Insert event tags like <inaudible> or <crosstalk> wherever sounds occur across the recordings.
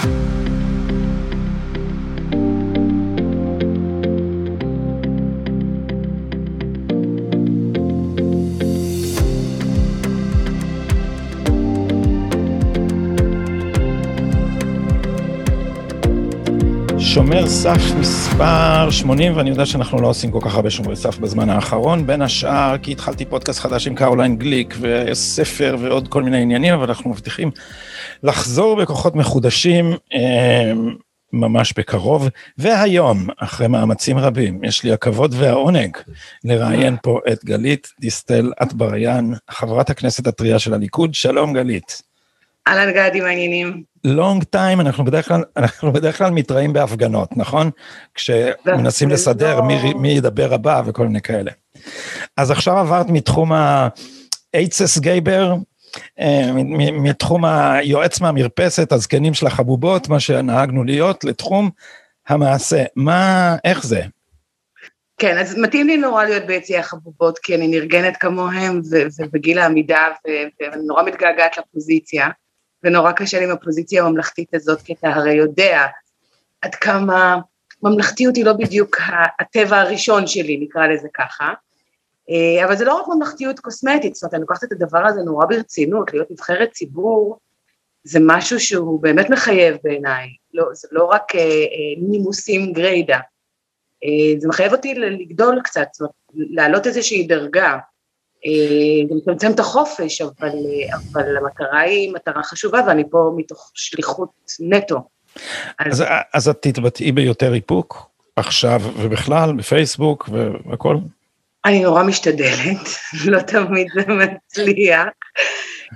שומר סף מספר 80, ואני יודע שאנחנו לא עושים כל כך הרבה שומרי סף בזמן האחרון, בין השאר כי התחלתי פודקאסט חדש עם קרוליין גליק וספר ועוד כל מיני עניינים, אבל אנחנו מבטיחים לחזור בכוחות מחודשים אה, ממש בקרוב. והיום, אחרי מאמצים רבים, יש לי הכבוד והעונג לראיין פה את גלית דיסטל אטבריאן, חברת הכנסת הטריה של הליכוד. שלום גלית. אהלן גדי, מעניינים. לונג טיים, אנחנו בדרך כלל, אנחנו בדרך כלל מתראים בהפגנות, נכון? כשמנסים לסדר מי, מי ידבר הבא וכל מיני כאלה. אז עכשיו עברת מתחום ה-HSS גייבר, אה, מתחום היועץ מהמרפסת, הזקנים של החבובות, מה שנהגנו להיות, לתחום המעשה. מה, איך זה? כן, אז מתאים לי נורא להיות ביציעי החבובות, כי אני נרגנת כמוהם, ובגיל העמידה, ואני נורא מתגעגעת לפוזיציה. ונורא קשה לי עם הפוזיציה הממלכתית הזאת, כי אתה הרי יודע עד כמה ממלכתיות היא לא בדיוק הטבע הראשון שלי, נקרא לזה ככה. אה, אבל זה לא רק ממלכתיות קוסמטית, זאת אומרת, אני לוקחת את הדבר הזה נורא ברצינות, להיות נבחרת ציבור, זה משהו שהוא באמת מחייב בעיניי, לא, זה לא רק אה, אה, נימוסים גריידה, אה, זה מחייב אותי לגדול קצת, זאת אומרת, להעלות איזושהי דרגה, אה, גם לצמצם את החופש, אבל, אבל המטרה היא מטרה חשובה ואני פה מתוך שליחות נטו. אז, אז, אז את תתבטאי ביותר איפוק עכשיו ובכלל בפייסבוק והכל? אני נורא משתדלת, <laughs> לא תמיד זה מצליח.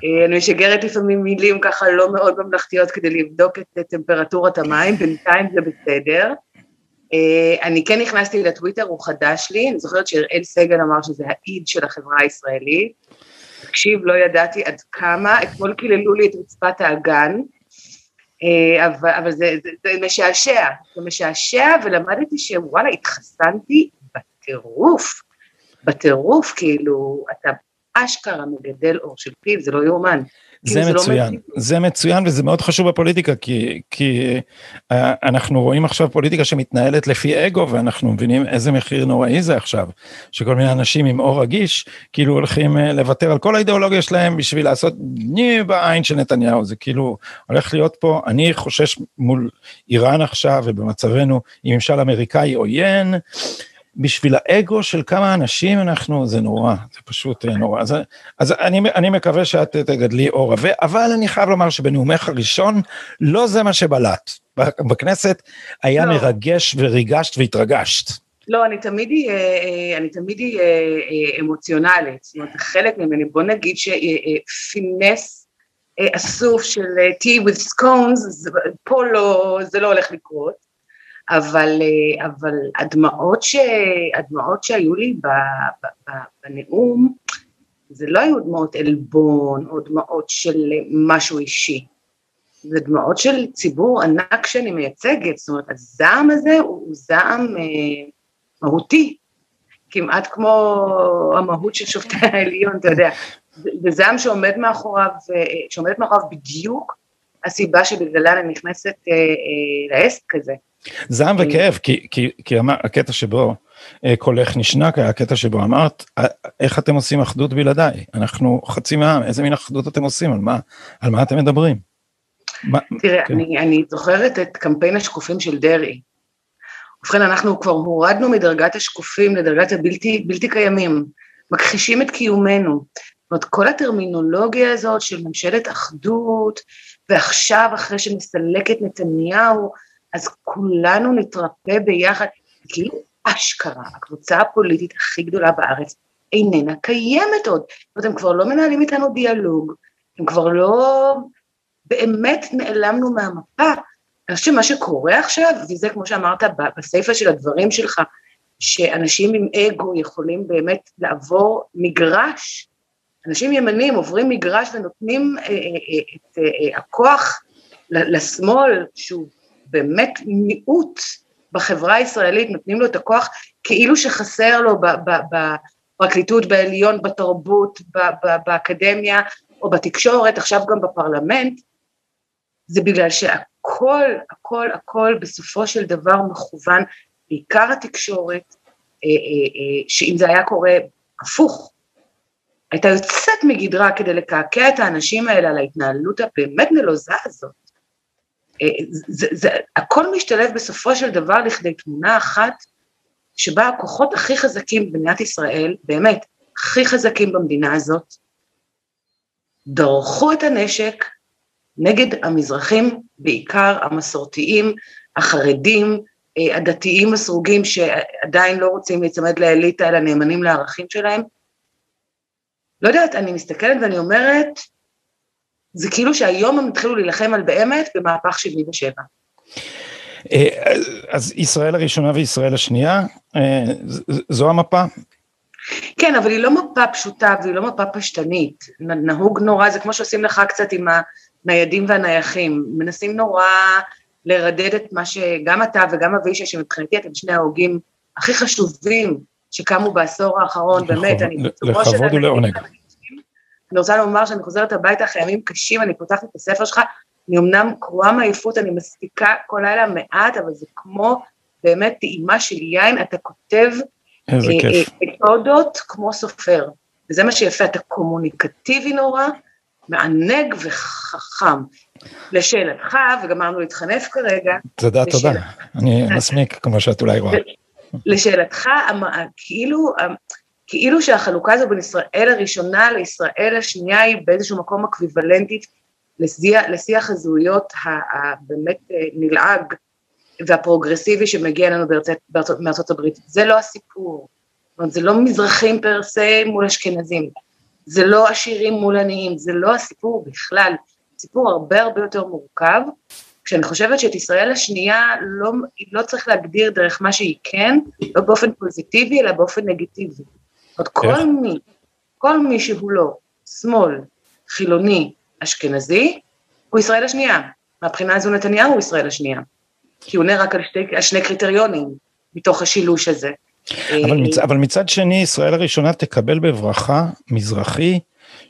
אה, אני משגרת לפעמים מילים ככה לא מאוד ממלכתיות כדי לבדוק את טמפרטורת המים, בינתיים זה בסדר. אה, אני כן נכנסתי לטוויטר, הוא חדש לי, אני זוכרת שאראל סגל אמר שזה האיד של החברה הישראלית. תקשיב, לא ידעתי עד כמה, אתמול קיללו לי את רצפת האגן, אה, אבל, אבל זה, זה, זה משעשע, זה משעשע, ולמדתי שוואלה, התחסנתי בטירוף, בטירוף, כאילו, אתה אשכרה מגדל אור של פיל, זה לא יאומן. זה כאילו, מצוין, לא זה מצוין וזה מאוד חשוב בפוליטיקה, כי, כי uh, אנחנו רואים עכשיו פוליטיקה שמתנהלת לפי אגו, ואנחנו מבינים איזה מחיר נוראי זה עכשיו, שכל מיני אנשים עם אור רגיש, כאילו הולכים uh, לוותר על כל האידיאולוגיה שלהם בשביל לעשות ני בעין של נתניהו, זה כאילו הולך להיות פה, אני חושש מול איראן עכשיו ובמצבנו עם ממשל אמריקאי עוין, בשביל האגו של כמה אנשים אנחנו, זה נורא, זה פשוט אה, נורא. אז, אז אני, אני מקווה שאת תגדלי אור עבה, אבל אני חייב לומר שבנאומך הראשון, לא זה מה שבלט. בכנסת היה לא. מרגש וריגשת והתרגשת. לא, אני תמיד אהיה, אה, אני תמיד אהיה אה, אמוציונלית, זאת אומרת, חלק ממני, בוא נגיד שפינס אסוף של tea with scones, פה לא, זה לא הולך לקרות. אבל, אה, אבל הדמעות, ש, הדמעות שהיו לי ב, ב, ב, בנאום, זה לא היו דמעות עלבון או דמעות של משהו אישי, זה דמעות של ציבור ענק שאני מייצגת, זאת אומרת הזעם הזה הוא, זעם אה, מהותי, כמעט כמו המהות של שופטי <laughs> העליון, אתה יודע, זה זעם שעומד מאחוריו, אה, שעומדת מאחוריו בדיוק הסיבה שבגללה אני נכנסת אה, אה, לעסק הזה. זעם וכאב, כי, כי, כי אמר, הקטע שבו אה, קולך נשנק היה הקטע שבו אמרת, איך אתם עושים אחדות בלעדיי? אנחנו חצי מהעם, איזה מין אחדות אתם עושים? על מה, על מה אתם מדברים? תראה, כן. אני, אני זוכרת את קמפיין השקופים של דרעי. ובכן, אנחנו כבר הורדנו מדרגת השקופים לדרגת הבלתי בלתי קיימים, מכחישים את קיומנו. זאת אומרת, כל הטרמינולוגיה הזאת של ממשלת אחדות, ועכשיו, אחרי שנסלק את נתניהו, אז כולנו נתרפא ביחד, כאילו אשכרה, הקבוצה הפוליטית הכי גדולה בארץ איננה קיימת עוד. זאת אומרת, הם כבר לא מנהלים איתנו דיאלוג, הם כבר לא... באמת נעלמנו מהמפה. אני חושבת שמה שקורה עכשיו, וזה כמו שאמרת בסיפה של הדברים שלך, שאנשים עם אגו יכולים באמת לעבור מגרש, אנשים ימנים עוברים מגרש ונותנים אה, אה, אה, את הכוח לשמאל, שהוא באמת מיעוט בחברה הישראלית, נותנים לו את הכוח כאילו שחסר לו בפרקליטות, בעליון, בתרבות, באקדמיה או בתקשורת, עכשיו גם בפרלמנט, זה בגלל הכל, הכל, הכל בסופו של דבר מכוון, בעיקר התקשורת, אה, שאם זה היה קורה הפוך, הייתה יוצאת מגדרה כדי לקעקע את האנשים האלה על ההתנהלות הבאמת נלוזה הזאת. זה, זה, הכל משתלב בסופו של דבר לכדי תמונה אחת שבה הכוחות הכי חזקים במדינת ישראל, באמת, הכי חזקים במדינה הזאת, דרכו את הנשק נגד המזרחים, בעיקר המסורתיים, החרדים, אה, הדתיים הסרוגים שעדיין לא רוצים להיצמד לאליטה אלא נאמנים לערכים שלהם. לא יודעת, אני מסתכלת ואני אומרת, זה כאילו שהיום הם התחילו להילחם על באמת במהפך 77. אה, אז ישראל הראשונה וישראל השנייה, אה, זו המפה? כן, אבל היא לא מפה פשוטה והיא לא מפה פשטנית. נהוג נורא, זה כמו שעושים לך קצת עם הניידים והנייחים. מנסים נורא לרדד את מה שגם אתה וגם אבישי, שמבחינתי אתם שני ההוגים הכי חשובים שקמו בעשור האחרון, באמת, אני... לכבוד ולעונג. אני רוצה לומר שאני חוזרת הביתה אחרי ימים קשים, אני פותחת את הספר שלך, אני אמנם קרואה מעייפות, אני מספיקה כל לילה מעט, אבל זה כמו באמת טעימה של יין, אתה כותב אה, כיף. מתודות כמו סופר, וזה מה שיפה, אתה קומוניקטיבי נורא, מענג וחכם. לשאלתך, וגמרנו להתחנף כרגע. תודה, תודה, אני מסמיק כמו שאת אולי רואה. לשאלתך, כאילו, כאילו שהחלוקה הזו בין ישראל הראשונה לישראל השנייה היא באיזשהו מקום אקוויוולנטית לשיח, לשיח הזהויות הבאמת אה, נלעג והפרוגרסיבי שמגיע בארצות, מארצות הברית. זה לא הסיפור. זאת אומרת, זה לא מזרחים פר סה מול אשכנזים, זה לא עשירים מול עניים, זה לא הסיפור בכלל. סיפור הרבה הרבה יותר מורכב, כשאני חושבת שאת ישראל השנייה לא, לא צריך להגדיר דרך מה שהיא כן, לא באופן פוזיטיבי, אלא באופן נגטיבי. זאת כל מי, כל מי שהוא לא שמאל, חילוני, אשכנזי, הוא ישראל השנייה. מהבחינה הזו נתניהו הוא ישראל השנייה. כי הוא עונה רק על, שתי, על שני קריטריונים מתוך השילוש הזה. אבל, מצ, אבל מצד שני, ישראל הראשונה תקבל בברכה מזרחי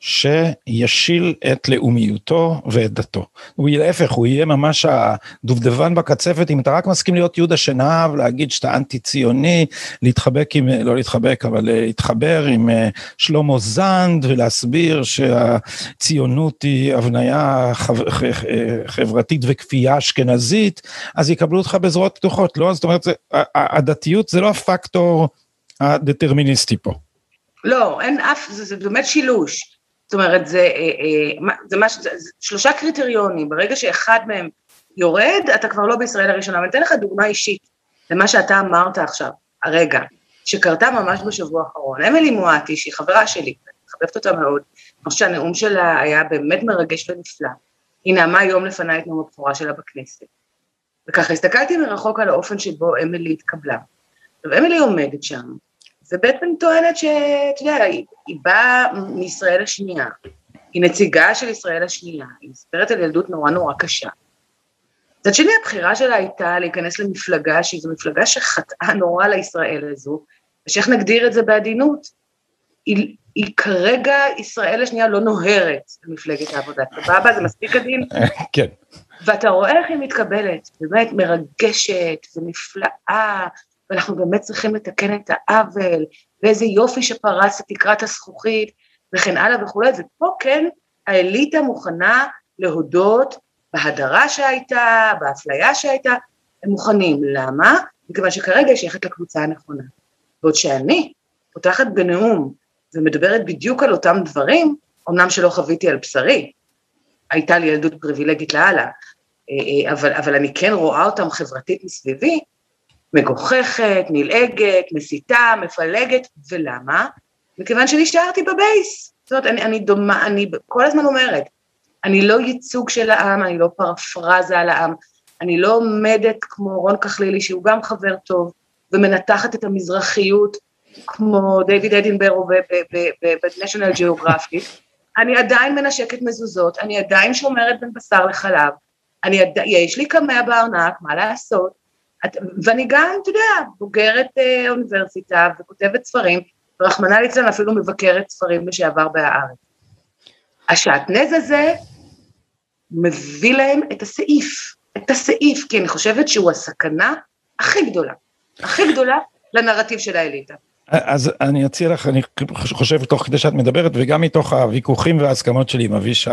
שישיל את לאומיותו ואת דתו. הוא יהיה להפך, הוא יהיה ממש הדובדבן בקצפת, אם אתה רק מסכים להיות יהודה שנהב, להגיד שאתה אנטי ציוני, להתחבק עם, לא להתחבק, אבל להתחבר עם אה, שלמה זנד ולהסביר שהציונות היא הבניה חברתית וכפייה אשכנזית, אז יקבלו אותך בזרועות פתוחות, לא? זאת אומרת, הדתיות זה לא הפקטור הדטרמיניסטי פה. לא, אין אף, זה, זה באמת שילוש. אומרת, זה, אה, אה, זה, מש, זה, שלושה קריטריונים, ברגע שאחד מהם יורד, אתה כבר לא בישראל הראשונה. ואני אתן לך דוגמה אישית למה שאתה אמרת עכשיו, הרגע, שקרתה ממש בשבוע האחרון. אמילי מואטי, שהיא חברה שלי, אני מחבבת אותה מאוד, אני חושבת שהנאום שלה היה באמת מרגש ונפלא. היא נאמה יום לפניי את נאום הבכורה שלה בכנסת. וככה הסתכלתי מרחוק על האופן שבו אמילי התקבלה. עכשיו, אמילי עומדת שם, ובעצם טוענת שאתה יודע, היא, באה מישראל השנייה, היא נציגה של ישראל השנייה, היא מספרת על ילדות נורא נורא קשה. מצד שני, הבחירה שלה הייתה להיכנס למפלגה שהיא זו מפלגה שחטאה נורא לישראל הזו, ושאיך נגדיר את זה בעדינות, היא, היא כרגע, ישראל השנייה לא נוהרת למפלגת העבודה, סבבה? זה מספיק עדין? <laughs> כן. ואתה רואה איך היא מתקבלת, באמת מרגשת ונפלאה, ואנחנו באמת צריכים לתקן את העוול, ואיזה יופי שפרס את תקרת הזכוכית, וכן הלאה וכולי, ופה כן האליטה מוכנה להודות בהדרה שהייתה, באפליה שהייתה, הם מוכנים. למה? מכיוון שכרגע היא שייכת לקבוצה הנכונה. בעוד שאני פותחת בנאום ומדברת בדיוק על אותם דברים, אמנם שלא חוויתי על בשרי, הייתה לי ילדות פריבילגית לאללה, אה, אה, אבל, אבל אני כן רואה אותם חברתית מסביבי, מגוחכת, נלעגת, מסיתה, מפלגת, ולמה? מכיוון שנשארתי בבייס. זאת אומרת, אני, אני דומה, אני כל הזמן אומרת, אני לא ייצוג של העם, אני לא פרפרזה על העם, אני לא עומדת כמו רון כחלילי, שהוא גם חבר טוב, ומנתחת את המזרחיות, כמו דיוויד אדינברו ב-National Geographic, אני עדיין מנשקת מזוזות, אני עדיין שומרת בין בשר לחלב, אני עד... יש לי קמע בארנק, מה לעשות, ואני גם, אתה יודע, בוגרת אה, אוניברסיטה וכותבת ספרים, ורחמנא ליצלן אפילו מבקרת ספרים לשעבר בהארץ. השעטנז הזה מביא להם את הסעיף, את הסעיף, כי אני חושבת שהוא הסכנה הכי גדולה, הכי גדולה לנרטיב של האליטה. אז אני אציע לך, אני חושב תוך כדי שאת מדברת, וגם מתוך הוויכוחים וההסכמות שלי עם אבישי,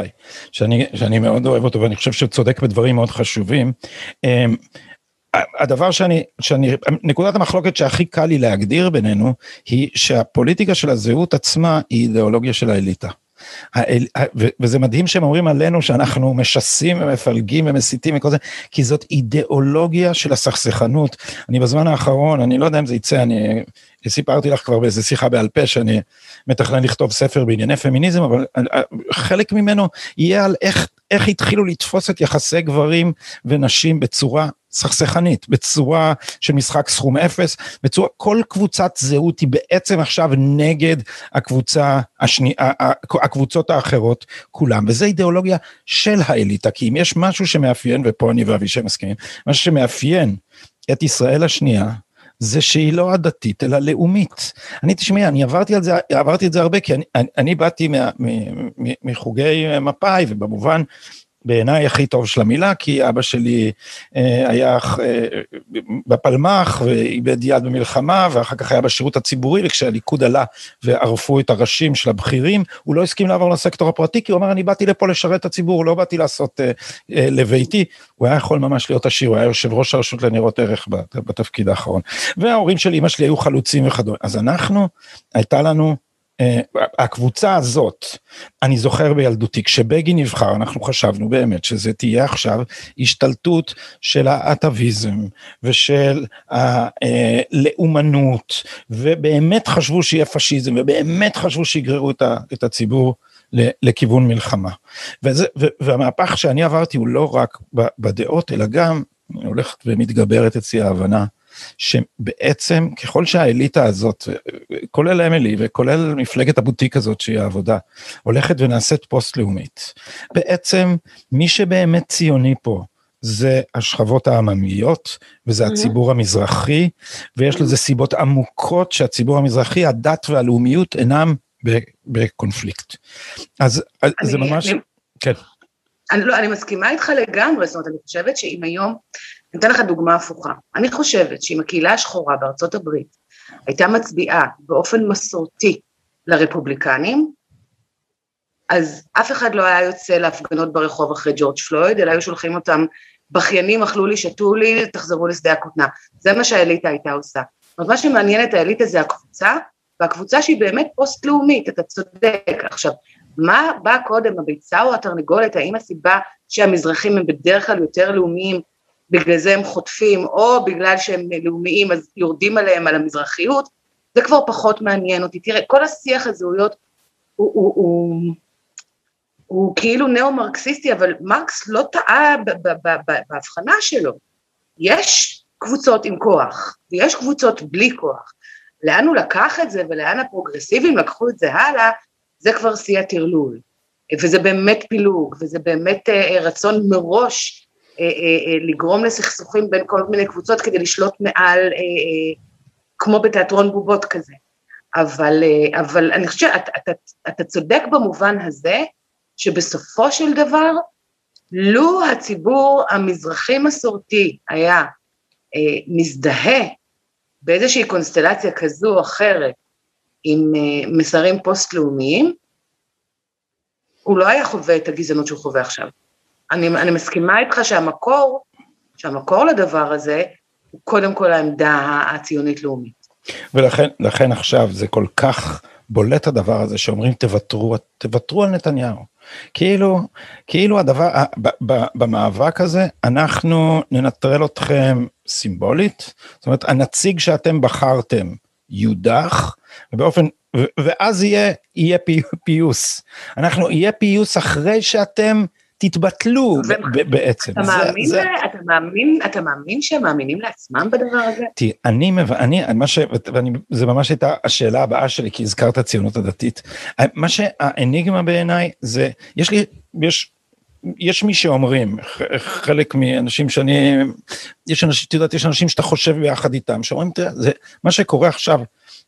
שאני, שאני מאוד אוהב אותו ואני חושב שהוא צודק בדברים מאוד חשובים. הדבר שאני, שאני, נקודת המחלוקת שהכי קל לי להגדיר בינינו, היא שהפוליטיקה של הזהות עצמה היא אידיאולוגיה של האליטה. וזה מדהים שהם אומרים עלינו שאנחנו משסים ומפלגים ומסיתים וכל זה, כי זאת אידיאולוגיה של הסכסכנות. אני בזמן האחרון, אני לא יודע אם זה יצא, אני סיפרתי לך כבר באיזה שיחה בעל פה שאני מתכנן לכתוב ספר בענייני פמיניזם, אבל חלק ממנו יהיה על איך, איך התחילו לתפוס את יחסי גברים ונשים בצורה סכסכנית, בצורה של משחק סכום אפס, בצורה, כל קבוצת זהות היא בעצם עכשיו נגד הקבוצה השני, הקבוצות האחרות כולם, וזה אידיאולוגיה של האליטה, כי אם יש משהו שמאפיין, ופה אני ואבישי מסכימים, משהו שמאפיין את ישראל השנייה, זה שהיא לא עדתית אלא לאומית. אני תשמעי, אני עברתי על זה, עברתי את זה הרבה, כי אני, אני, אני באתי מחוגי מפא"י, ובמובן בעיניי הכי טוב של המילה, כי אבא שלי אה, היה אה, בפלמ"ח ואיבד יד במלחמה, ואחר כך היה בשירות הציבורי, וכשהליכוד עלה וערפו את הראשים של הבכירים, הוא לא הסכים לעבור לסקטור הפרטי, כי הוא אמר, אני באתי לפה לשרת את הציבור, לא באתי לעשות אה, לביתי. הוא היה יכול ממש להיות עשיר, הוא היה יושב ראש הרשות לניירות ערך בתפקיד האחרון. וההורים של אמא שלי היו חלוצים וכדומה. אז אנחנו, הייתה לנו אה, הקבוצה הזאת, אני זוכר בילדותי, כשבגין נבחר, אנחנו חשבנו באמת שזה תהיה עכשיו השתלטות של האטאביזם ושל הלאומנות, ובאמת חשבו שיהיה פשיזם, ובאמת חשבו שיגררו את הציבור לכיוון מלחמה. וזה, והמהפך שאני עברתי הוא לא רק בדעות, אלא גם הולכת ומתגברת אצלי ההבנה שבעצם ככל שהאליטה הזאת, כולל אמילי וכולל מפלגת הבוטיק הזאת שהיא העבודה, הולכת ונעשית פוסט-לאומית, בעצם מי שבאמת ציוני פה, זה השכבות העממיות, וזה הציבור המזרחי, ויש לזה סיבות עמוקות שהציבור המזרחי, הדת והלאומיות אינם בקונפליקט. אז אני, זה ממש, אני, כן. אני, לא, אני מסכימה איתך לגמרי, זאת אומרת, אני חושבת שאם היום אני אתן לך דוגמה הפוכה. אני חושבת שאם הקהילה השחורה בארצות הברית הייתה מצביעה באופן מסורתי לרפובליקנים, אז אף אחד לא היה יוצא להפגנות ברחוב אחרי ג'ורג' פלויד, אלא היו שולחים אותם בכיינים, אכלו לי, שתו לי, תחזרו לשדה הכותנה. זה מה שהאליטה הייתה עושה. אומרת, מה שמעניין את האליטה זה הקבוצה, והקבוצה שהיא באמת פוסט-לאומית, אתה צודק. עכשיו, מה בא קודם, הביצה או התרנגולת, האם הסיבה שהמזרחים הם בדרך כלל יותר לאומיים בגלל זה הם חוטפים, או בגלל שהם לאומיים אז יורדים עליהם על המזרחיות, זה כבר פחות מעניין אותי. תראה, כל השיח הזהויות הוא, הוא, הוא, הוא כאילו ניאו-מרקסיסטי, אבל מרקס לא טעה בהבחנה שלו. יש קבוצות עם כוח, ויש קבוצות בלי כוח. לאן הוא לקח את זה ולאן הפרוגרסיבים לקחו את זה הלאה, זה כבר שיא הטרלול. וזה באמת פילוג, וזה באמת אה, רצון מראש לגרום לסכסוכים בין כל מיני קבוצות כדי לשלוט מעל, כמו בתיאטרון בובות כזה. אבל, אבל אני חושבת שאתה אתה, אתה צודק במובן הזה, שבסופו של דבר, לו הציבור המזרחי מסורתי היה אה, מזדהה באיזושהי קונסטלציה כזו או אחרת עם אה, מסרים פוסט-לאומיים, הוא לא היה חווה את הגזענות שהוא חווה עכשיו. אני, אני מסכימה איתך שהמקור, שהמקור לדבר הזה, הוא קודם כל העמדה הציונית-לאומית. ולכן עכשיו זה כל כך בולט הדבר הזה שאומרים תוותרו, תוותרו על נתניהו. כאילו, כאילו הדבר, ב, ב, במאבק הזה אנחנו ננטרל אתכם סימבולית, זאת אומרת הנציג שאתם בחרתם יודח, ובאופן, ואז יהיה, יהיה פיוס. אנחנו, יהיה פיוס אחרי שאתם תתבטלו בעצם. אתה מאמין, זה, אתה מאמין, אתה מאמין שהם מאמינים לעצמם בדבר הזה? תראי, אני, אני, מה ש... ואני, זה ממש הייתה השאלה הבאה שלי, כי הזכרת ציונות הדתית. מה שהאניגמה בעיניי זה, יש לי, יש... יש מי שאומרים, חלק מאנשים שאני, יש אנשים, את יודעת, יש אנשים שאתה חושב ביחד איתם, שאומרים, תראה, זה, מה שקורה עכשיו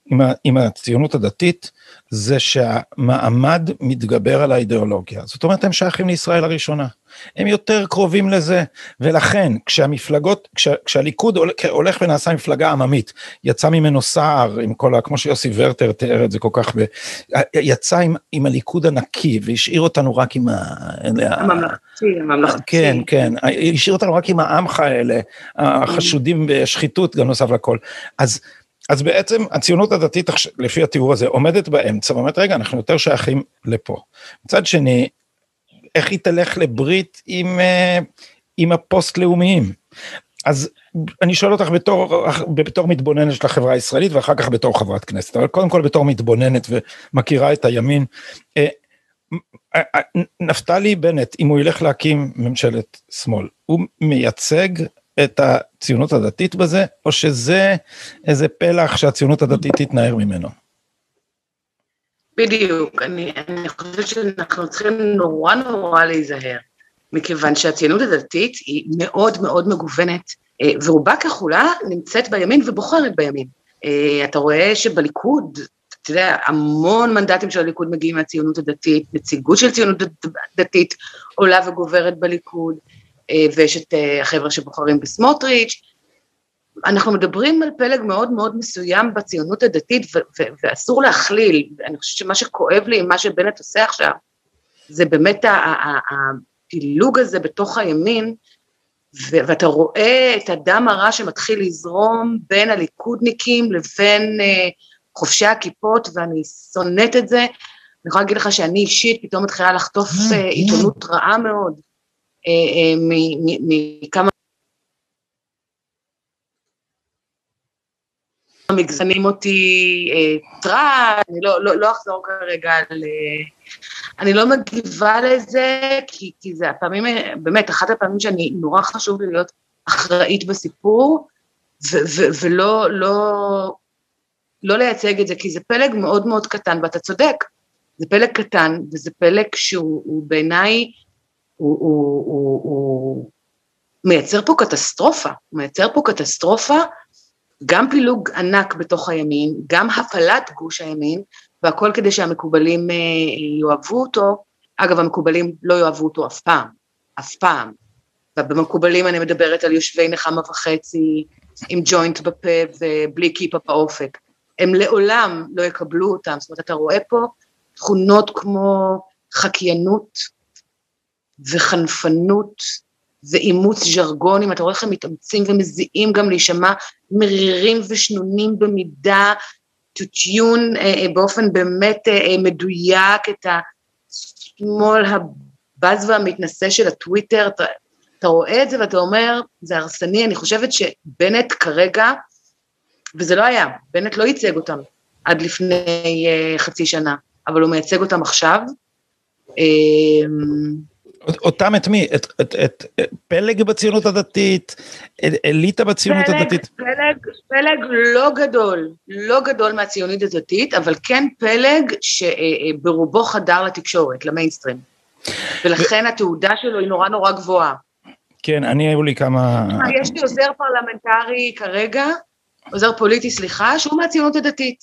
עם, ה, עם הציונות הדתית, זה שהמעמד מתגבר על האידיאולוגיה. זאת אומרת, הם שייכים לישראל הראשונה. הם יותר קרובים לזה, ולכן כשהמפלגות, כש, כשהליכוד הולך ונעשה מפלגה עממית, יצא ממנו סער, עם כל ה... כמו שיוסי ורטר תיאר את זה כל כך, ב, יצא עם, עם הליכוד הנקי והשאיר אותנו רק עם ה... הממלכתי, הממלכתי. כן, כן, השאיר אותנו רק עם העמך האלה, החשודים בשחיתות, גם נוסף לכל. אז... אז בעצם הציונות הדתית, לפי התיאור הזה, עומדת באמצע ואומרת, רגע, אנחנו יותר שייכים לפה. מצד שני, איך היא תלך לברית עם, אה, עם הפוסט-לאומיים? אז אני שואל אותך בתור, בתור מתבוננת של החברה הישראלית ואחר כך בתור חברת כנסת, אבל קודם כל בתור מתבוננת ומכירה את הימין. אה, אה, נפתלי בנט, אם הוא ילך להקים ממשלת שמאל, הוא מייצג את הציונות הדתית בזה, או שזה איזה פלח שהציונות הדתית תתנער ממנו? בדיוק, אני, אני חושבת שאנחנו צריכים נורא נורא להיזהר, מכיוון שהציונות הדתית היא מאוד מאוד מגוונת, אה, ורובה ככולה נמצאת בימין ובוחרת בימין. אה, אתה רואה שבליכוד, אתה יודע, המון מנדטים של הליכוד מגיעים מהציונות הדתית, נציגות של ציונות דתית עולה וגוברת בליכוד, ויש את החבר'ה שבוחרים בסמוטריץ', אנחנו מדברים על פלג מאוד מאוד מסוים בציונות הדתית, ואסור להכליל, אני חושבת שמה שכואב לי עם מה שבנט עושה עכשיו, זה באמת הפילוג הזה בתוך הימין, ואתה רואה את הדם הרע שמתחיל לזרום בין הליכודניקים לבין uh, חובשי הכיפות, ואני שונאת את זה. אני יכולה להגיד לך שאני אישית פתאום מתחילה לחטוף uh, עיתונות רעה מאוד מכמה מגזנים אותי אה, טראק, אני לא, לא, לא אחזור כרגע על... אה, אני לא מגיבה לזה, כי, כי זה הפעמים, באמת, אחת הפעמים שאני, נורא חשוב לי להיות אחראית בסיפור, ו, ו, ולא לא, לא לייצג את זה, כי זה פלג מאוד מאוד קטן, ואתה צודק, זה פלג קטן, וזה פלג שהוא בעיניי, הוא, הוא, הוא, הוא מייצר פה קטסטרופה, הוא מייצר פה קטסטרופה, גם פילוג ענק בתוך הימין, גם הפלת גוש הימין, והכל כדי שהמקובלים אה, יאהבו אותו. אגב, המקובלים לא יאהבו אותו אף פעם, אף פעם. ובמקובלים אני מדברת על יושבי נחמה וחצי, עם ג'וינט בפה ובלי כיפה באופק. הם לעולם לא יקבלו אותם, זאת אומרת, אתה רואה פה תכונות כמו חקיינות וחנפנות ואימוץ ז'רגונים, אתה רואה איך הם מתאמצים ומזיעים גם להישמע מרירים ושנונים במידה, to tune אה, אה, באופן באמת אה, אה, מדויק את השמאל הבז והמתנשא של הטוויטר, אתה, אתה רואה את זה ואתה אומר, זה הרסני, אני חושבת שבנט כרגע, וזה לא היה, בנט לא ייצג אותם עד לפני אה, חצי שנה, אבל הוא מייצג אותם עכשיו. אה, אותם את מי? את, את, את, את פלג בציונות הדתית? אליטה בציונות פלג, הדתית? פלג, פלג לא גדול, לא גדול מהציונית הדתית, אבל כן פלג שברובו חדר לתקשורת, למיינסטרים. ולכן ו... התהודה שלו היא נורא נורא גבוהה. כן, אני היו לי כמה... יש לי עוזר פרלמנטרי כרגע, עוזר פוליטי, סליחה, שהוא מהציונות הדתית.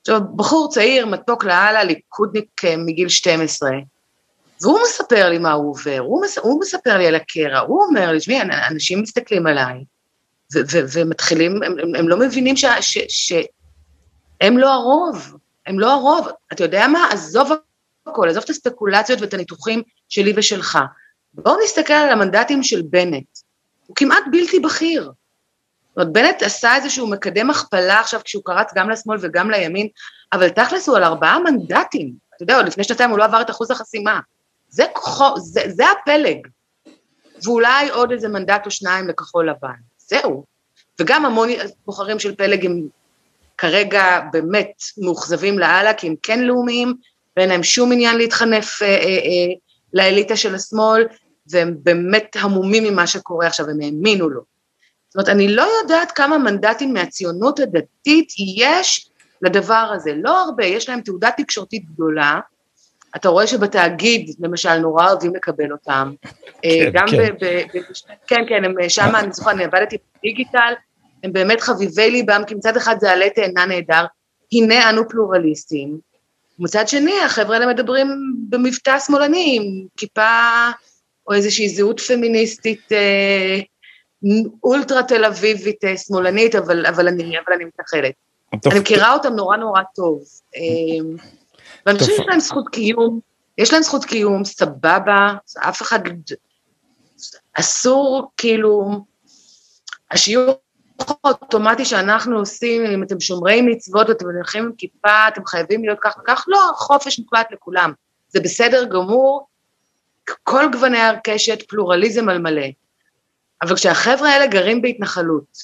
עכשיו, בחור צעיר, מתוק לאללה, ליכודניק אה, מגיל 12. והוא מספר לי מה הוא עובר, הוא, מס, הוא מספר לי על הקרע, הוא אומר לי, תשמעי, אנשים מסתכלים עליי, ו- ו- ומתחילים, הם, הם, הם לא מבינים שהם לא הרוב, הם לא הרוב. אתה יודע מה? עזוב הכל, עזוב את הספקולציות ואת הניתוחים שלי ושלך. בואו נסתכל על המנדטים של בנט. הוא כמעט בלתי בכיר. זאת אומרת, בנט עשה איזשהו מקדם הכפלה עכשיו כשהוא קרץ גם לשמאל וגם לימין, אבל תכלס הוא על ארבעה מנדטים. אתה יודע, עוד לפני שנתיים הוא לא עבר את אחוז החסימה. זה כוחו, זה, זה הפלג. ואולי עוד איזה מנדט או שניים לכחול לבן. זהו. וגם המון בוחרים של פלג הם כרגע באמת מאוכזבים לאללה, כי הם כן לאומיים, ואין להם שום עניין להתחנף אה, אה, אה, לאליטה של השמאל, והם באמת המומים ממה שקורה עכשיו, הם האמינו לו. זאת אומרת, אני לא יודעת כמה מנדטים מהציונות הדתית יש לדבר הזה, לא הרבה, יש להם תעודה תקשורתית גדולה, אתה רואה שבתאגיד, למשל, נורא אוהבים לקבל אותם. אה, כן, גם כן. ב, ב, ב, כן, כן, הם שם, אני זוכרת, אני עבדתי בדיגיטל, הם באמת חביבי ליבם, כי מצד אחד זה עלה תאנה נהדר, הנה אנו פלורליסטים. מצד שני, החבר'ה האלה מדברים במבטא שמאלני, עם כיפה או איזושהי זהות פמיניסטית אה, אולטרה תל אביבית אה, שמאלנית, אבל, אבל אני, אבל אני מתנחלת. אני מכירה אותם נורא נורא טוב. אה, ואני חושבת שיש להם זכות קיום, יש להם זכות קיום, סבבה, אף אחד, אסור כאילו, השיעור האוטומטי שאנחנו עושים, אם אתם שומרי מצוות ואתם הולכים עם כיפה, אתם חייבים להיות כך וכך, לא, חופש מוחלט לכולם. זה בסדר גמור, כל גווני הקשת, פלורליזם על מלא. אבל כשהחבר'ה האלה גרים בהתנחלות,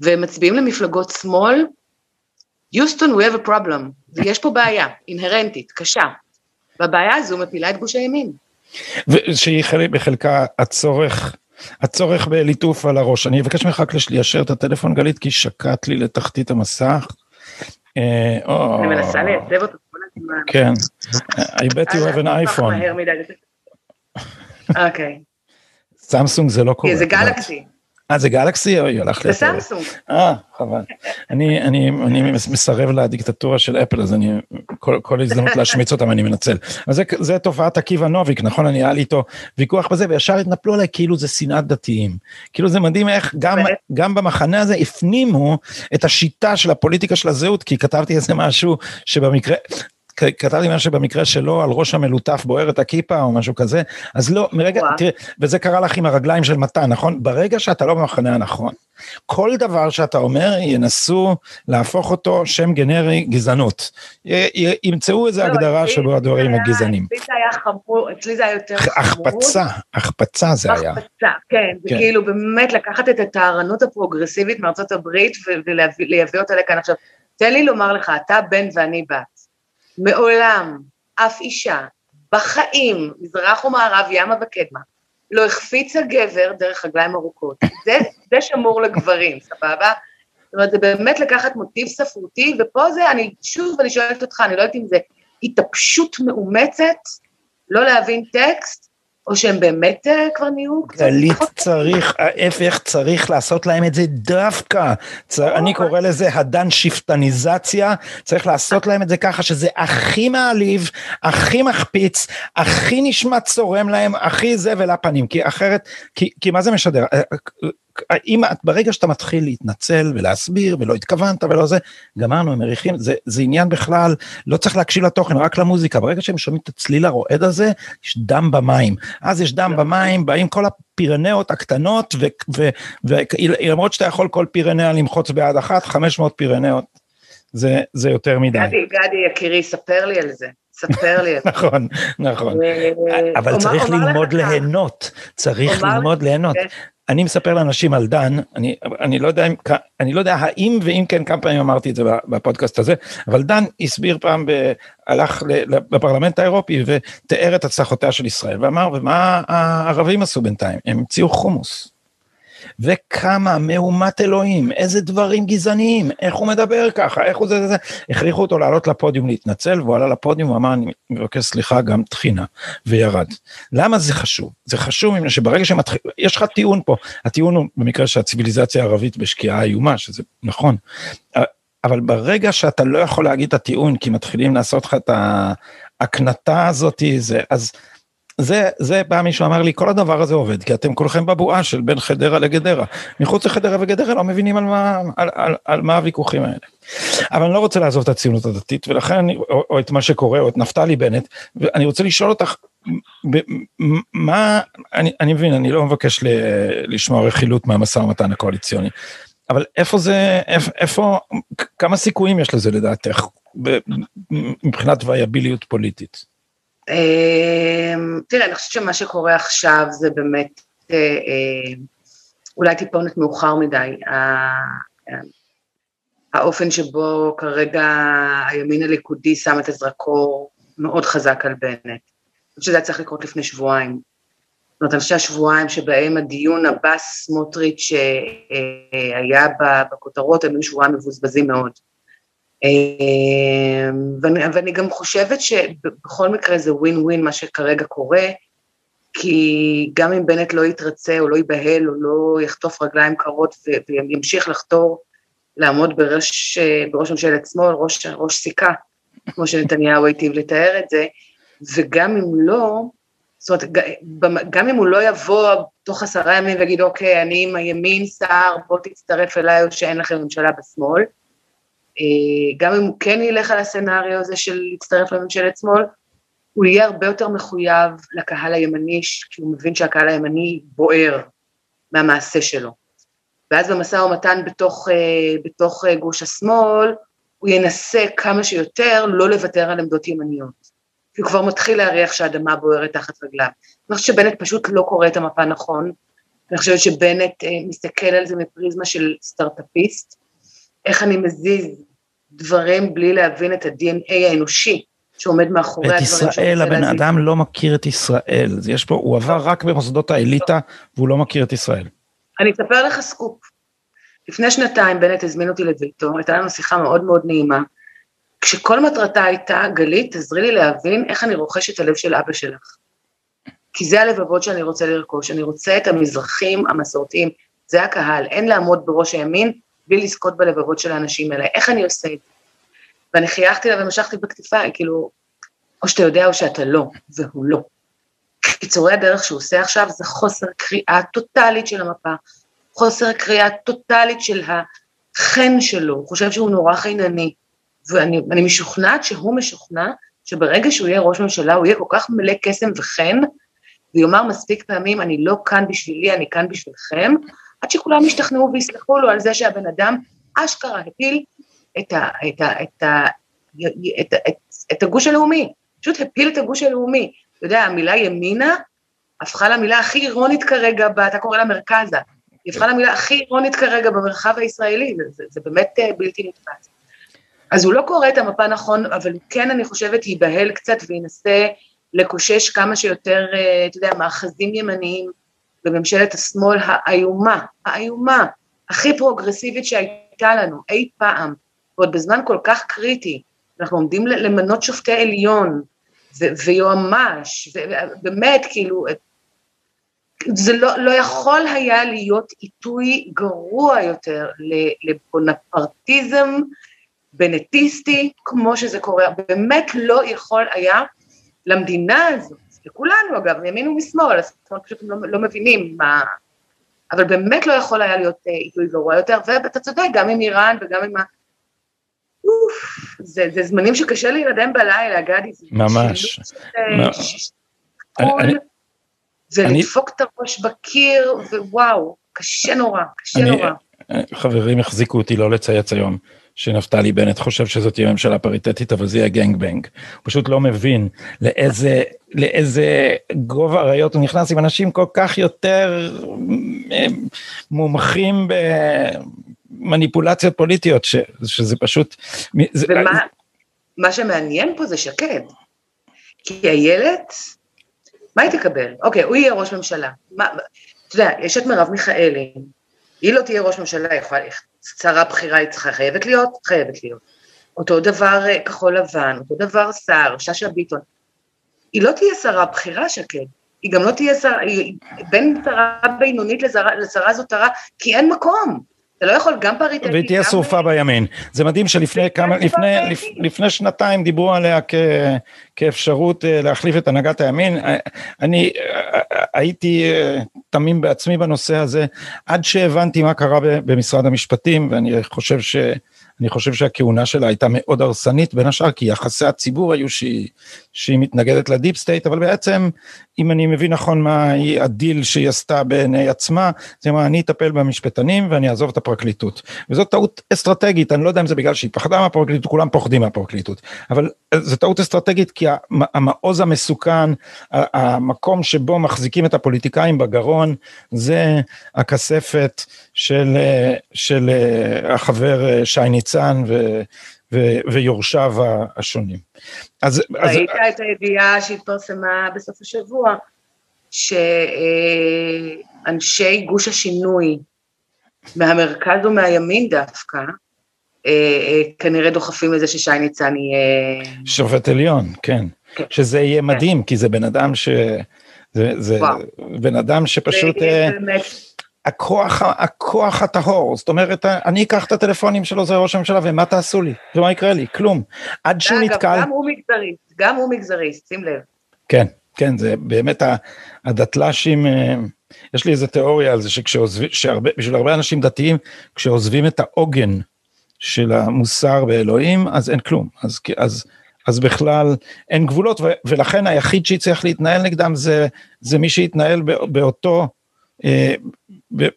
והם מצביעים למפלגות שמאל, יוסטון, we have a problem, ויש פה בעיה, אינהרנטית, קשה, והבעיה הזו מפילה את גוש הימין. ושהיא בחלקה הצורך הצורך בליטוף על הראש. אני אבקש ממך רק ליישר את הטלפון גלית, כי שקעת לי לתחתית המסך. אה, אני מנסה לייצב אותו כל הזמן. כן, I bet you have an iPhone. אוקיי. סמסונג זה לא קורה. זה גלקסי. אה, זה גלקסי? אוי, הלך לי... זה סמסונג. אה, חבל. אני, אני, אני מסרב לדיקטטורה של אפל, אז אני, כל, כל הזדמנות להשמיץ אותם אני מנצל. אז זה, זה תופעת עקיבא נוביק, נכון? אני היה לי איתו ויכוח בזה, וישר התנפלו עליי כאילו זה שנאת דתיים. כאילו זה מדהים איך גם, גם במחנה הזה הפנימו את השיטה של הפוליטיקה של הזהות, כי כתבתי איזה משהו שבמקרה, כתבתי משהו שבמקרה שלו על ראש המלוטף בוערת הכיפה או משהו כזה, אז לא, מרגע, תראה, וזה קרה לך עם הרגליים של מתן, נכון? ברגע שאתה לא במחנה הנכון, כל דבר שאתה אומר ינסו להפוך אותו שם גנרי גזענות. ימצאו איזו לא, הגדרה שבו הדברים הגזענים. אצלי זה היה חמור, אצלי זה היה יותר חמור. החפצה, החפצה זה היה. החפצה, כן, זה כן. כאילו באמת לקחת את הטהרנות הפרוגרסיבית מארצות הברית ולייבא אותה לכאן. עכשיו, תן לי לומר לך, אתה בן ואני בת. מעולם אף אישה בחיים, מזרח ומערב, ימה וקדמה, לא החפיצה גבר דרך רגליים ארוכות. זה, זה שמור לגברים, סבבה? זאת אומרת, זה באמת לקחת מוטיב ספרותי, ופה זה, אני, שוב, אני שואלת אותך, אני לא יודעת אם זה התאפשות מאומצת, לא להבין טקסט, או שהם באמת uh, כבר נהיו קצת... גלית צריך, ההפך צריך לעשות להם את זה דווקא. צר, אני קורא לזה הדן שיפטניזציה, צריך לעשות להם את זה ככה שזה הכי מעליב, הכי מחפיץ, הכי נשמע צורם להם, הכי זבל הפנים, כי אחרת, כי, כי מה זה משדר? אה, אם את, ברגע שאתה מתחיל להתנצל ולהסביר ולא התכוונת ולא זה, גמרנו, הם מריחים, זה, זה עניין בכלל, לא צריך להקשיב לתוכן, רק למוזיקה, ברגע שהם שומעים את הצליל הרועד הזה, יש דם במים. אז יש דם במים, באים כל הפירנאות הקטנות, ולמרות שאתה יכול כל פירנאה למחוץ ביד אחת, 500 פירנאות, זה, זה יותר מדי. גדי, גדי יקירי, ספר לי על זה. ספר לי. נכון, נכון. אבל צריך ללמוד ליהנות, צריך ללמוד ליהנות. אני מספר לאנשים על דן, אני, אני, לא יודע אם, אני לא יודע האם ואם כן כמה פעמים אמרתי את זה בפודקאסט הזה, אבל דן הסביר פעם, ב, הלך לפרלמנט האירופי ותיאר את הצלחותיה של ישראל ואמר, ומה הערבים עשו בינתיים? הם המציאו חומוס. וכמה מהומת אלוהים, איזה דברים גזעניים, איך הוא מדבר ככה, איך הוא זה זה זה, הכריחו אותו לעלות לפודיום להתנצל, והוא עלה לפודיום ואמר, אני מבקש סליחה, גם טחינה, וירד. למה זה חשוב? זה חשוב מפני שברגע שמתחיל, יש לך טיעון פה, הטיעון הוא במקרה שהציוויליזציה הערבית בשקיעה איומה, שזה נכון, אבל ברגע שאתה לא יכול להגיד את הטיעון, כי מתחילים לעשות לך את ההקנטה הזאת, זה, אז... זה, זה בא מישהו אמר לי, כל הדבר הזה עובד, כי אתם כולכם בבועה של בין חדרה לגדרה. מחוץ לחדרה וגדרה לא מבינים על מה, על, על, על מה הוויכוחים האלה. אבל אני לא רוצה לעזוב את הציונות הדתית, ולכן, אני, או, או את מה שקורה, או את נפתלי בנט, ואני רוצה לשאול אותך, מה, אני, אני מבין, אני לא מבקש ל, לשמוע רכילות מהמשא ומתן הקואליציוני, אבל איפה זה, איפה, איפה, כמה סיכויים יש לזה לדעתך, מבחינת וייביליות פוליטית? אמ, תראה, אני חושבת שמה שקורה עכשיו זה באמת אה, אה, אולי טיפונת מאוחר מדי. האופן שבו כרגע הימין הליכודי שם את הזרקור מאוד חזק על בנט. אני חושבת שזה היה צריך לקרות לפני שבועיים. זאת אומרת, אני חושבת שהשבועיים שבהם הדיון הבא סמוטריץ' אה, היה בכותרות, הם היו שבועיים מבוזבזים מאוד. אמ, ואני, ואני גם חושבת שבכל מקרה זה ווין ווין מה שכרגע קורה, כי גם אם בנט לא יתרצה או לא ייבהל או לא יחטוף רגליים קרות וימשיך לחתור לעמוד בראש, בראש ממשלת שמאל, ראש, ראש סיכה, כמו שנתניהו היטיב לתאר את זה, וגם אם לא, זאת אומרת, גם אם הוא לא יבוא תוך עשרה ימים ויגיד, אוקיי, אני עם הימין שר, בוא תצטרף אליי או שאין לכם ממשלה בשמאל, גם אם הוא כן ילך על הסצנריו הזה של להצטרף לממשלת שמאל, הוא יהיה הרבה יותר מחויב לקהל הימני, כי הוא מבין שהקהל הימני בוער מהמעשה שלו. ואז במשא ומתן בתוך, אה, בתוך אה, גוש השמאל, הוא ינסה כמה שיותר לא לוותר על עמדות ימניות. כי הוא כבר מתחיל להריח שהאדמה בוערת תחת רגליו. אני חושבת שבנט פשוט לא קורא את המפה נכון, אני חושבת שבנט אה, מסתכל על זה מפריזמה של סטארט-אפיסט, איך אני מזיז דברים בלי להבין את ה-DNA האנושי שעומד מאחורי הדברים. את ישראל, הבן להזיז. אדם לא מכיר את ישראל, יש פה, הוא עבר רק במוסדות האליטה והוא לא מכיר את ישראל. אני אספר לך סקופ. לפני שנתיים בנט הזמין אותי לביתו, הייתה לנו שיחה מאוד מאוד נעימה, כשכל מטרתה הייתה, גלית, תעזרי לי להבין איך אני רוכש את הלב של אבא שלך. כי זה הלבבות שאני רוצה לרכוש, אני רוצה את המזרחים המסורתיים, זה הקהל, אין לעמוד בראש הימין בלי לזכות בלבבות של האנשים האלה, איך אני עושה את זה? ואני חייכתי לה ומשכתי בכתפיי, כאילו, או שאתה יודע או שאתה לא, והוא לא. קיצורי הדרך שהוא עושה עכשיו זה חוסר קריאה טוטאלית של המפה, חוסר קריאה טוטאלית של החן שלו, הוא חושב שהוא נורא חינני, ואני משוכנעת שהוא משוכנע שברגע שהוא יהיה ראש ממשלה הוא יהיה כל כך מלא קסם וחן, ויאמר מספיק פעמים, אני לא כאן בשבילי, אני כאן בשבילכם, עד שכולם ישתכנעו ויסלחו לו על זה שהבן אדם אשכרה הפיל את, ה, את, ה, את, ה, את, את, את הגוש הלאומי, פשוט הפיל את הגוש הלאומי. אתה יודע, המילה ימינה הפכה למילה הכי אירונית כרגע, אתה קורא לה מרכזה, היא הפכה למילה הכי אירונית כרגע במרחב הישראלי, זה, זה, זה באמת אה, בלתי נתפס. אז הוא לא קורא את המפה נכון, אבל כן, אני חושבת, ייבהל קצת וינסה לקושש כמה שיותר, אה, אתה יודע, מאחזים ימניים בממשלת השמאל האיומה, האיומה, הכי פרוגרסיבית שהייתה לנו אי פעם, ועוד בזמן כל כך קריטי, אנחנו עומדים למנות שופטי עליון ויועמ"ש, ובאמת, כאילו, זה לא, לא יכול היה להיות עיתוי גרוע יותר לבונפרטיזם בנטיסטי, כמו שזה קורה, באמת לא יכול היה למדינה הזאת, לכולנו אגב, מימין ומשמאל, השמאל פשוט לא, לא מבינים מה, אבל באמת לא יכול היה להיות אה, עיתוי גרוע יותר, ואתה צודק, גם עם איראן וגם עם ה... אוף, זה, זה זמנים שקשה להירדם בלילה, גדי. ממש. זה לדפוק את הראש בקיר, ווואו, קשה נורא, קשה אני, נורא. חברים החזיקו אותי לא לצייץ היום. שנפתלי בנט חושב שזאת תהיה ממשלה פריטטית, אבל זה יהיה גנג בנג. הוא פשוט לא מבין לאיזה, לאיזה גובה אריות הוא נכנס עם אנשים כל כך יותר אה, מומחים במניפולציות פוליטיות, ש, שזה פשוט... ומה מה שמעניין פה זה שקד. כי איילת, מה היא תקבל? אוקיי, הוא יהיה ראש ממשלה. מה, אתה יודע, יש את מרב מיכאלי, היא לא תהיה ראש ממשלה, יכולה, שרה בכירה היא צריכה, חייבת להיות? חייבת להיות. אותו דבר אה, כחול לבן, אותו דבר שר, שאשא ביטון. היא לא תהיה שרה בכירה, שקד. היא גם לא תהיה שרה, בין שרה בינונית לשרה, לשרה זוטרה, כי אין מקום. אתה לא יכול גם פריטטית. והיא תהיה שרופה בימין. זה מדהים שלפני כמה, לפני, לפני שנתיים דיברו עליה כ, כאפשרות אה, להחליף את הנהגת הימין. אה, אני הייתי תמים בעצמי בנושא הזה, עד שהבנתי מה קרה במשרד המשפטים, ואני חושב ש... אני חושב שהכהונה שלה הייתה מאוד הרסנית, בין השאר כי יחסי הציבור היו שהיא, שהיא מתנגדת ל deep state, אבל בעצם, אם אני מבין נכון מה הדיל שהיא עשתה בעיני עצמה, זה אומר, אני אטפל במשפטנים ואני אעזוב את הפרקליטות. וזאת טעות אסטרטגית, אני לא יודע אם זה בגלל שהיא פחדה מהפרקליטות, כולם פוחדים מהפרקליטות, אבל זו טעות אסטרטגית כי המעוז המסוכן, המקום שבו מחזיקים את הפוליטיקאים בגרון, זה הכספת של, של החבר שי ניצן ו, ו, ויורשיו השונים. אז... ראית אז... את הידיעה שהתפרסמה בסוף השבוע, שאנשי גוש השינוי מהמרכז ומהימין דווקא, אה, אה, כנראה דוחפים לזה ששי ניצן יהיה... שופט עליון, כן. כן. שזה יהיה כן. מדהים, כי זה בן אדם ש... זה, זה בן אדם שפשוט... זה באמת הכוח, הכוח הטהור, זאת אומרת, אני אקח את הטלפונים של עוזר ראש הממשלה ומה תעשו לי? ומה יקרה לי? כלום. עד שהוא נתקל... אגב, גם הוא מגזריסט, גם הוא מגזריסט, שים לב. כן, כן, זה באמת הדתל"שים, אה, יש לי איזה תיאוריה על זה שכשעוזבים, שבשביל הרבה אנשים דתיים, כשעוזבים את העוגן של המוסר באלוהים, אז אין כלום. אז, אז, אז בכלל אין גבולות, ולכן היחיד שיצטרך להתנהל נגדם זה, זה מי שיתנהל באותו,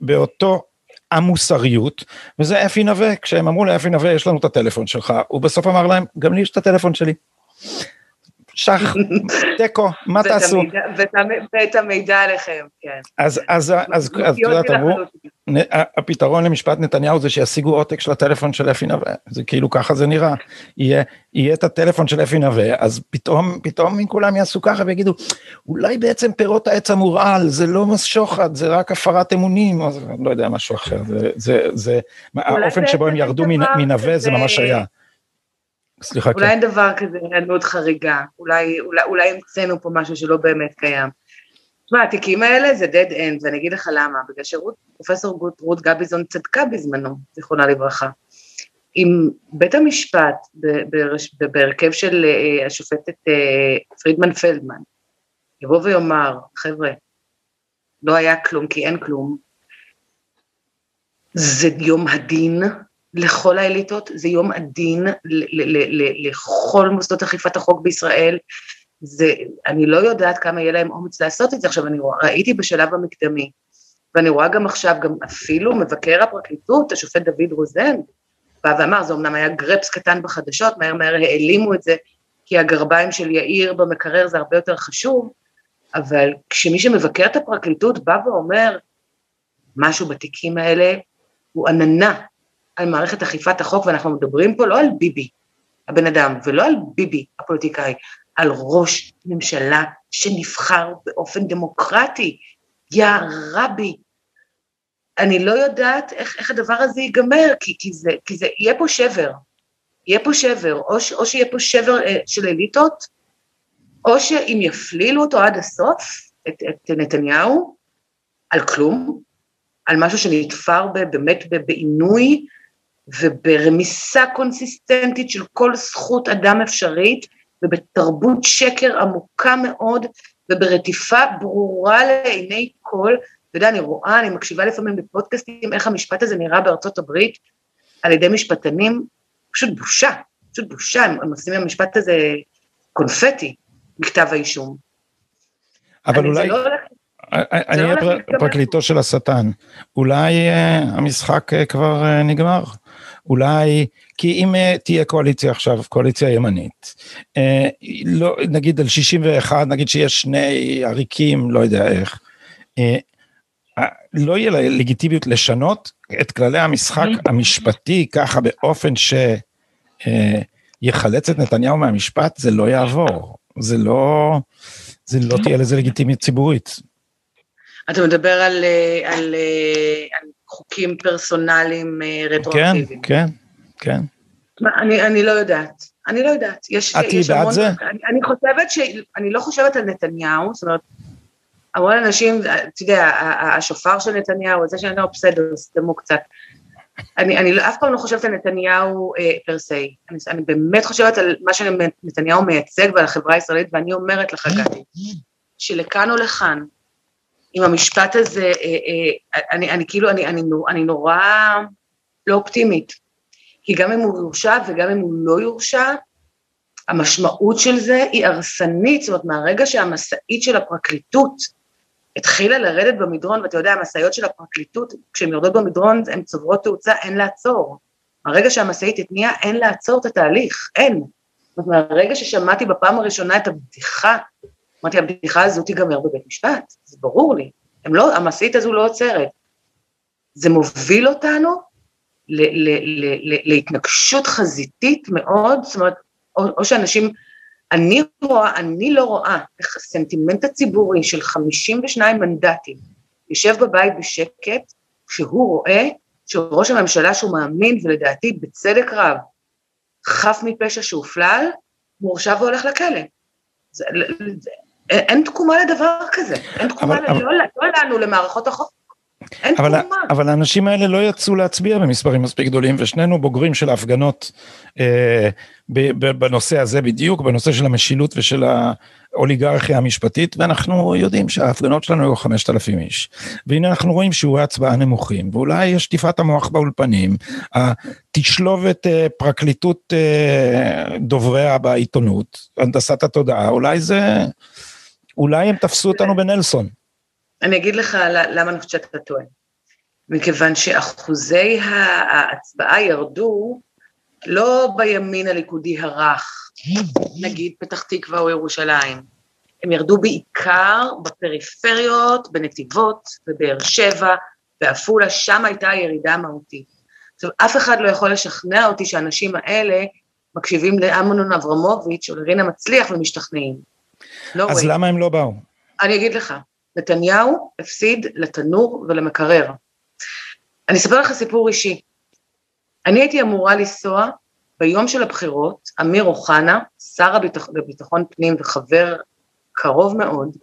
באותו המוסריות, וזה אפי נווה, כשהם אמרו לאפי נווה, יש לנו את הטלפון שלך, הוא בסוף אמר להם, גם לי יש את הטלפון שלי. שח, <laughs> תיקו, מה תעשו? ואת המידע עליכם, כן. אז את יודעת, אמרו, הפתרון למשפט נתניהו זה שישיגו עותק של הטלפון של אפי נווה, זה כאילו ככה זה נראה. יהיה את הטלפון של אפי נווה, אז פתאום, פתאום כולם יעשו ככה ויגידו, אולי בעצם פירות העץ המורעל, זה לא מס שוחד, זה רק הפרת אמונים, או לא יודע, משהו אחר, זה, האופן שבו הם ירדו מנווה זה ממש היה. סליחה, אולי כן. אין דבר כזה היענות חריגה, אולי, אולי, אולי המצאנו פה משהו שלא באמת קיים. תשמע, התיקים האלה זה dead end, ואני אגיד לך למה, בגלל שפרופסור רות גביזון צדקה בזמנו, זיכרונה לברכה. אם בית המשפט, בהרכב של אה, השופטת אה, פרידמן פלדמן, יבוא ויאמר, חבר'ה, לא היה כלום כי אין כלום, זה יום הדין לכל האליטות, זה יום הדין לכל מוסדות אכיפת החוק בישראל, זה, אני לא יודעת כמה יהיה להם אומץ לעשות את זה, עכשיו אני רואה, ראיתי בשלב המקדמי, ואני רואה גם עכשיו, גם אפילו מבקר הפרקליטות, השופט דוד רוזן, בא ואמר, זה אמנם היה גרפס קטן בחדשות, מהר מהר העלימו את זה, כי הגרביים של יאיר במקרר זה הרבה יותר חשוב, אבל כשמי שמבקר את הפרקליטות בא ואומר, משהו בתיקים האלה הוא עננה על מערכת אכיפת החוק, ואנחנו מדברים פה לא על ביבי, הבן אדם, ולא על ביבי, הפוליטיקאי, על ראש ממשלה שנבחר באופן דמוקרטי. יא רבי, אני לא יודעת איך, איך הדבר הזה ייגמר, כי, כי, זה, כי זה, יהיה פה שבר, יהיה פה שבר, או, ש, או שיהיה פה שבר אה, של אליטות, או שאם יפלילו אותו עד הסוף, את, את נתניהו, על כלום, על משהו שנתפר באמת בעינוי וברמיסה קונסיסטנטית של כל זכות אדם אפשרית, ובתרבות שקר עמוקה מאוד, וברטיפה ברורה לעיני כל, אתה יודע, אני רואה, אני מקשיבה לפעמים בפודקאסטים, איך המשפט הזה נראה בארצות הברית, על ידי משפטנים, פשוט בושה, פשוט בושה, הם, עושים המשפט הזה קונפטי, מכתב האישום. אבל אולי... לא אני אהיה לא פרקליטו של השטן, אולי uh, המשחק כבר נגמר. אולי, כי אם uh, תהיה קואליציה עכשיו, קואליציה ימנית, uh, לא, נגיד על 61, נגיד שיש שני עריקים, לא יודע איך, uh, לא יהיה לה לגיטימיות לשנות את כללי המשחק המשפטי ככה באופן שיחלץ את נתניהו מהמשפט, זה לא יעבור, זה לא, זה לא תהיה לזה לגיטימיות ציבורית. אתה מדבר על, על, על חוקים פרסונליים אה, רטרואקטיביים. כן, כן, כן. אני, אני לא יודעת, אני לא יודעת. יש, את תהיי בעד זה? אני, אני חושבת ש... אני לא חושבת על נתניהו, זאת אומרת, המון אנשים, אתה יודע, השופר של נתניהו, זה שאני לא בסדר, סתמו קצת. אני, אני לא, אף פעם לא חושבת על נתניהו אה, פר סי, אני, אני באמת חושבת על מה שנתניהו מייצג ועל החברה הישראלית, ואני אומרת לך, גדי, שלכאן או לכאן, עם המשפט הזה, אה, אה, אני, אני כאילו, אני, אני, אני נורא לא אופטימית. כי גם אם הוא יורשע וגם אם הוא לא יורשע, המשמעות של זה היא הרסנית, זאת אומרת, מהרגע שהמשאית של הפרקליטות התחילה לרדת במדרון, ואתה יודע, המשאיות של הפרקליטות, כשהן יורדות במדרון, הן צוברות תאוצה, אין לעצור. מהרגע שהמשאית התניעה, אין לעצור את התהליך, אין. זאת אומרת, מהרגע ששמעתי בפעם הראשונה את הבדיחה אמרתי, הבדיחה הזו תיגמר בבית משפט, זה ברור לי, לא, המשאית הזו לא עוצרת. זה מוביל אותנו ל- ל- ל- להתנגשות חזיתית מאוד, זאת אומרת, או, או שאנשים, אני רואה, אני לא רואה איך הסנטימנט הציבורי של 52 מנדטים יושב בבית בשקט, כשהוא רואה שראש הממשלה שהוא מאמין, ולדעתי בצדק רב, חף מפשע שהופלל, מורשע והולך לכלא. זה, אין תקומה לדבר כזה, אין תקומה אבל, לא, אבל... לא לנו, למערכות החוק. אין אבל. אבל האנשים האלה לא יצאו להצביע במספרים מספיק גדולים, ושנינו בוגרים של ההפגנות אה, בנושא הזה בדיוק, בנושא של המשילות ושל האוליגרכיה המשפטית, ואנחנו יודעים שההפגנות שלנו היו 5,000 איש. והנה אנחנו רואים שיעורי הצבעה נמוכים, ואולי יש שטיפת המוח באולפנים, התשלובת אה, פרקליטות אה, דובריה בעיתונות, הנדסת התודעה, אולי זה, אולי הם תפסו אותנו בנלסון. אני אגיד לך למה אני חושבת שאתה טועה. מכיוון שאחוזי ההצבעה ירדו לא בימין הליכודי הרך, נגיד פתח תקווה או ירושלים, הם ירדו בעיקר בפריפריות, בנתיבות, בבאר שבע, בעפולה, שם הייתה ירידה מהותית. עכשיו, אף אחד לא יכול לשכנע אותי שהאנשים האלה מקשיבים לאמנון אברמוביץ' או לרינה מצליח ומשתכנעים. לא אז. למה הם לא באו? אני אגיד לך, נתניהו הפסיד לתנור ולמקרר. אני אספר לך סיפור אישי. אני הייתי אמורה לנסוע ביום של הבחירות, אמיר אוחנה, שר הביטח, לביטחון פנים וחבר קרוב מאוד,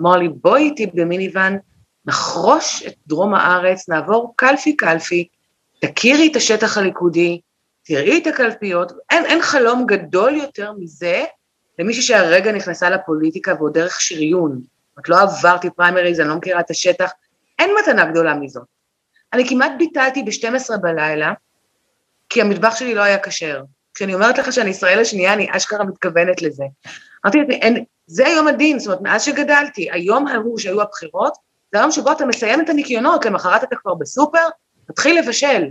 אמר לי, בואי איתי במיניוון, נחרוש את דרום הארץ, נעבור קלפי קלפי, תכירי את השטח הליכודי, תראי את הקלפיות, אין, אין חלום גדול יותר מזה למישהי שהרגע נכנסה לפוליטיקה ועוד דרך שריון. רק לא עברתי פריימריז, אני לא מכירה את השטח, אין מתנה גדולה מזאת. אני כמעט ביטלתי ב-12 בלילה, כי המטבח שלי לא היה כשר. כשאני אומרת לך שאני ישראל השנייה, אני אשכרה מתכוונת לזה. אמרתי לעצמי, זה היום הדין, זאת אומרת, מאז שגדלתי, היום ההוא שהיו הבחירות, זה היום שבו אתה מסיים את הניקיונות, למחרת אתה כבר בסופר, תתחיל לבשל.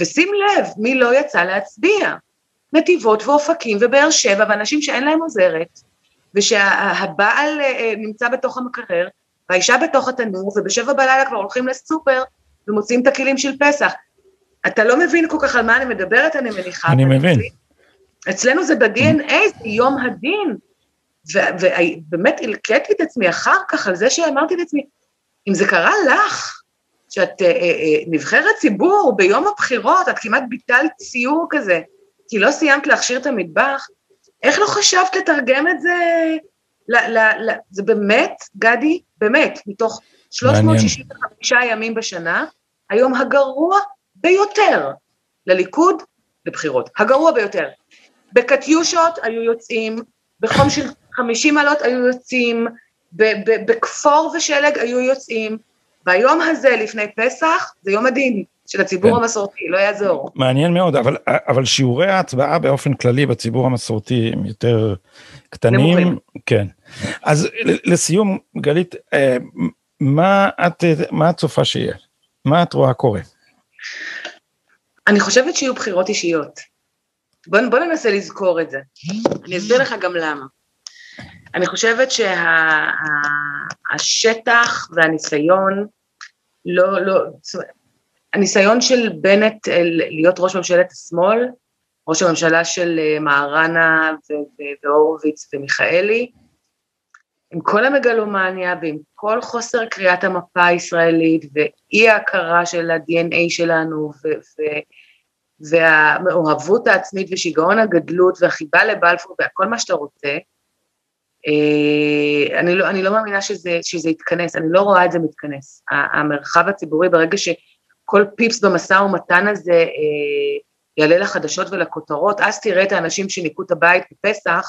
ושים לב, מי לא יצא להצביע? נתיבות ואופקים ובאר שבע, ואנשים שאין להם עוזרת, ושהבעל אה, אה, נמצא בתוך המקרר, והאישה בתוך התנור, ובשבע בלילה כבר הולכים לסופר ומוציאים את הכלים של פסח. אתה לא מבין כל כך על מה אני מדברת, אני מניחה. אני מבין. אצלנו זה ב-DNA, זה יום הדין. ובאמת הלקטתי את עצמי אחר כך על זה שאמרתי לעצמי, אם זה קרה לך, שאת אה, אה, אה, נבחרת ציבור ביום הבחירות, את כמעט ביטלת ציור כזה, כי לא סיימת להכשיר את המטבח, איך לא חשבת לתרגם את זה? ל, ל, ל, זה באמת, גדי, באמת, מתוך 365 מעניין. ימים בשנה, היום הגרוע ביותר לליכוד לבחירות. הגרוע ביותר. בקטיושות היו יוצאים, בחום של 50 מעלות היו יוצאים, בכפור ושלג היו יוצאים. ביום הזה לפני פסח, זה יום הדין. של הציבור כן. המסורתי, לא יעזור. מעניין מאוד, אבל, אבל שיעורי ההצבעה באופן כללי בציבור המסורתי הם יותר קטנים. נמוכים. כן. אז לסיום, גלית, אה, מה את, מה את צופה שיהיה? מה את רואה קורה? אני חושבת שיהיו בחירות אישיות. בוא, בוא ננסה לזכור את זה. אני אסביר לך גם למה. אני חושבת שהשטח שה, והניסיון לא, לא, הניסיון של בנט אה, להיות ראש ממשלת השמאל, ראש הממשלה של אה, מהרנה והורוביץ ומיכאלי, עם כל המגלומניה ועם כל חוסר קריאת המפה הישראלית ואי ההכרה של ה-DNA שלנו והמאוהבות העצמית ושיגעון הגדלות והחיבה לבלפור וכל מה שאתה רוצה, אה, אני לא, אני לא מאמינה שזה, שזה יתכנס, אני לא רואה את זה מתכנס. המרחב הציבורי ברגע ש... כל פיפס במשא ומתן הזה אה, יעלה לחדשות ולכותרות, אז תראה את האנשים שניקו את הבית בפסח,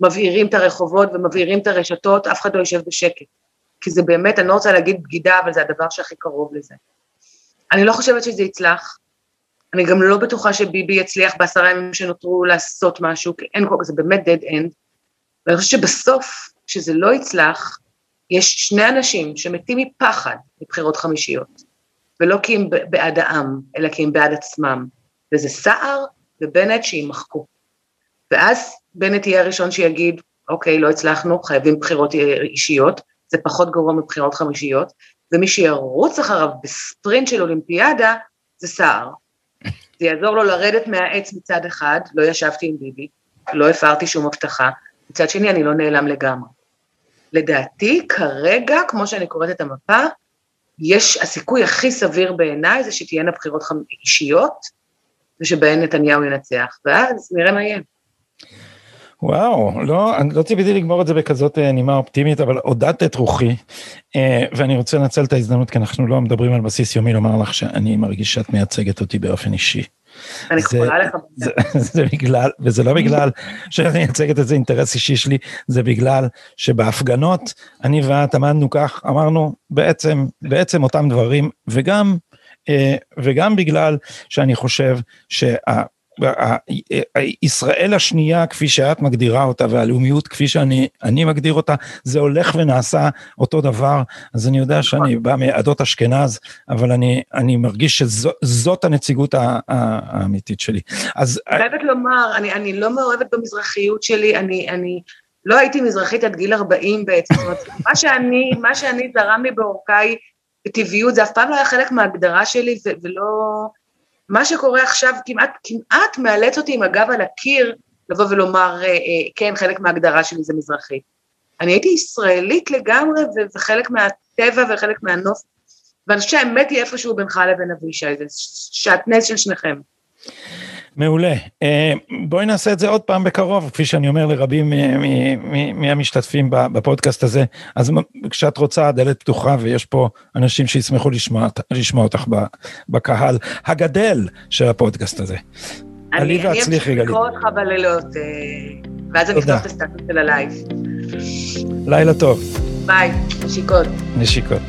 מבעירים את הרחובות ומבעירים את הרשתות, אף אחד לא יושב בשקט. כי זה באמת, אני לא רוצה להגיד בגידה, אבל זה הדבר שהכי קרוב לזה. אני לא חושבת שזה יצלח, אני גם לא בטוחה שביבי יצליח בעשרה ימים שנותרו לעשות משהו, כי אין כל כך, זה באמת dead end. ואני חושבת שבסוף, כשזה לא יצלח, יש שני אנשים שמתים מפחד מבחירות חמישיות. ולא כי הם בעד העם, אלא כי הם בעד עצמם. וזה סער ובנט שימחקו. ואז בנט יהיה הראשון שיגיד, אוקיי, לא הצלחנו, חייבים בחירות אישיות, זה פחות גרוע מבחירות חמישיות, ומי שירוץ אחריו בספרינט של אולימפיאדה, זה סער. זה יעזור לו לרדת מהעץ מצד אחד, לא ישבתי עם ביבי, לא הפרתי שום הבטחה, מצד שני אני לא נעלם לגמרי. לדעתי, כרגע, כמו שאני קוראת את המפה, יש, הסיכוי הכי סביר בעיניי זה שתהיינה בחירות אישיות, ושבהן נתניהו ינצח, ואז נראה מה יהיה. וואו, לא, אני לא ציפיתי לגמור את זה בכזאת אה, נימה אופטימית, אבל עודדת את רוחי, אה, ואני רוצה לנצל את ההזדמנות, כי אנחנו לא מדברים על בסיס יומי, לומר לך שאני מרגיש שאת מייצגת אותי באופן אישי. אני יכולה לך. זה, <laughs> זה בגלל, וזה לא בגלל שאני מייצגת איזה אינטרס אישי שלי, זה בגלל שבהפגנות, אני ואת עמדנו כך, אמרנו בעצם, בעצם אותם דברים, וגם, אה, וגם בגלל שאני חושב שה... ישראל השנייה כפי שאת מגדירה אותה והלאומיות כפי שאני מגדיר אותה זה הולך ונעשה אותו דבר אז אני יודע שאני נכון. בא מעדות אשכנז אבל אני אני מרגיש שזאת הנציגות האמיתית שלי. אז אני חייבת לומר אני אני לא מאוהבת במזרחיות שלי אני אני לא הייתי מזרחית עד גיל 40 בעצם זאת אומרת, מה שאני מה שאני זרם לי בעורקיי בטבעיות זה אף פעם לא היה חלק מההגדרה שלי ולא מה שקורה עכשיו כמעט, כמעט מאלץ אותי עם הגב על הקיר לבוא ולומר, אה, אה, כן, חלק מההגדרה שלי זה מזרחית. אני הייתי ישראלית לגמרי, וחלק מהטבע וחלק מהנוף, ואני חושבת שהאמת היא איפשהו בינך לבין אבישי, זה שעטנז של שניכם. מעולה. אה, בואי נעשה את זה עוד פעם בקרוב, כפי שאני אומר לרבים מהמשתתפים בפודקאסט הזה. אז כשאת רוצה, הדלת פתוחה ויש פה אנשים שישמחו לשמוע, לשמוע אותך בקהל הגדל של הפודקאסט הזה. עלי והצליחי גלית. אני אמשיך לקרוא אותך בלילות, אה, ואז אני אפתח את הסטטוס של ה live. לילה טוב. ביי, נשיקות. נשיקות.